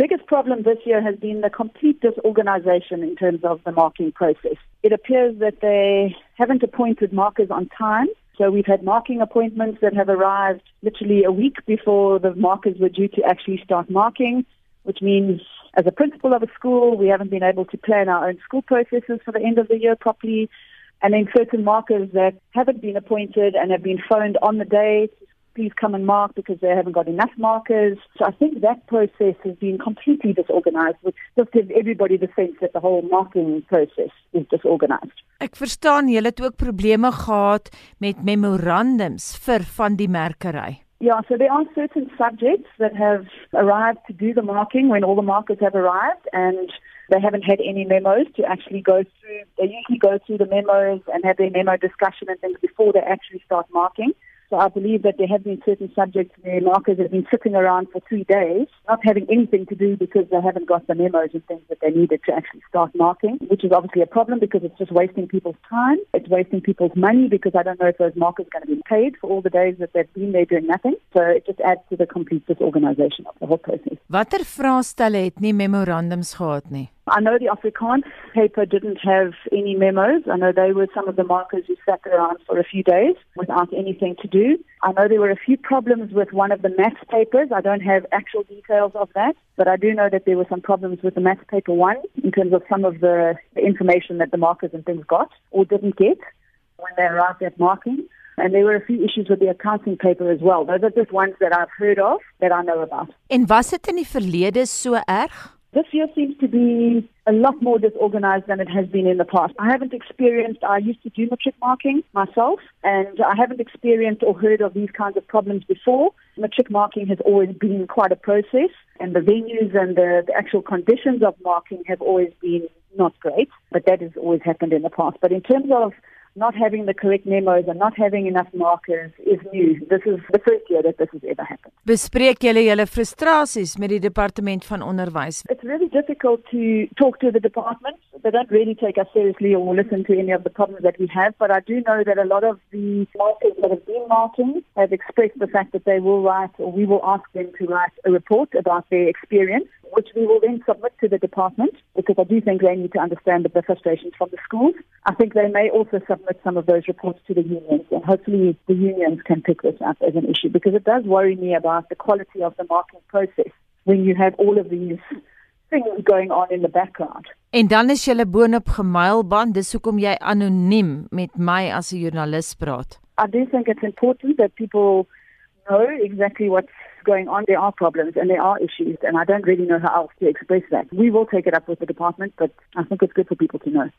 biggest problem this year has been the complete disorganization in terms of the marking process. It appears that they haven't appointed markers on time. So we've had marking appointments that have arrived literally a week before the markers were due to actually start marking, which means as a principal of a school, we haven't been able to plan our own school processes for the end of the year properly. And then certain markers that haven't been appointed and have been phoned on the day to please come and mark because they haven't got enough markers. So I think that process has been completely disorganized, which just gives everybody the sense that the whole marking process is disorganized. Ek verstaan julle het ook probleme gehad met memorandums vir van die merkery. Yeah, so there are certain subjects that have arrived to do the marking when all the markers have arrived and they haven't had any memos to actually go through. They usually go through the memos and have their memo discussion and things before they actually start marking. So I believe that there have been certain subjects where markers have been sitting around for three days, not having anything to do because they haven't got the memos and things that they needed to actually start marking, which is obviously a problem because it's just wasting people's time. It's wasting people's money because I don't know if those markers are going to be paid for all the days that they've been there doing nothing. So it just adds to the complete disorganization of the whole process. Watter vraestelle het nie memorandums gehad nie? I know the Afrikaans paper didn't have any memos. I know they were some of the markers who sat around for a few days without anything to do. I know there were a few problems with one of the maths papers. I don't have actual details of that, but I do know that there were some problems with the maths paper one in terms of some of the information that the markers and things got or didn't get when they arrived at marking. And there were a few issues with the accounting paper as well. Those are just ones that I've heard of that I know about. En was dit in die verlede so erg? This year seems to be a lot more disorganized than it has been in the past. I haven't experienced, I used to do matric marking myself, and I haven't experienced or heard of these kinds of problems before. Matric marking has always been quite a process, and the venues and the, the actual conditions of marking have always been not great, but that has always happened in the past. But in terms of not having the correct memos and not having enough markers is new. This is the first year that this has ever happened. Bespreek julle julle frustrasies met die departement van onderwys? It's really difficult to talk to the department. They don't really take us seriously or listen to any of the problems that we have, but I do know that a lot of the markers that have been marking have expressed the fact that they will write or we will ask them to write a report about their experience which we will then submit to the department because I do think they need to understand the frustrations from the schools. I think they may also submit some of those reports to the unions and hopefully the unions can pick this up as an issue because it does worry me about the quality of the marking process when you have all of these things going on in the background. En dan is jy boonop gemailband, dis hoekom jy anoniem met my as 'n joernalis praat. I do think it's important that people know exactly what's going on. There are problems and there are issues, and I don't really know how else to express that. We will take it up with the department, but I think it's good for people to know.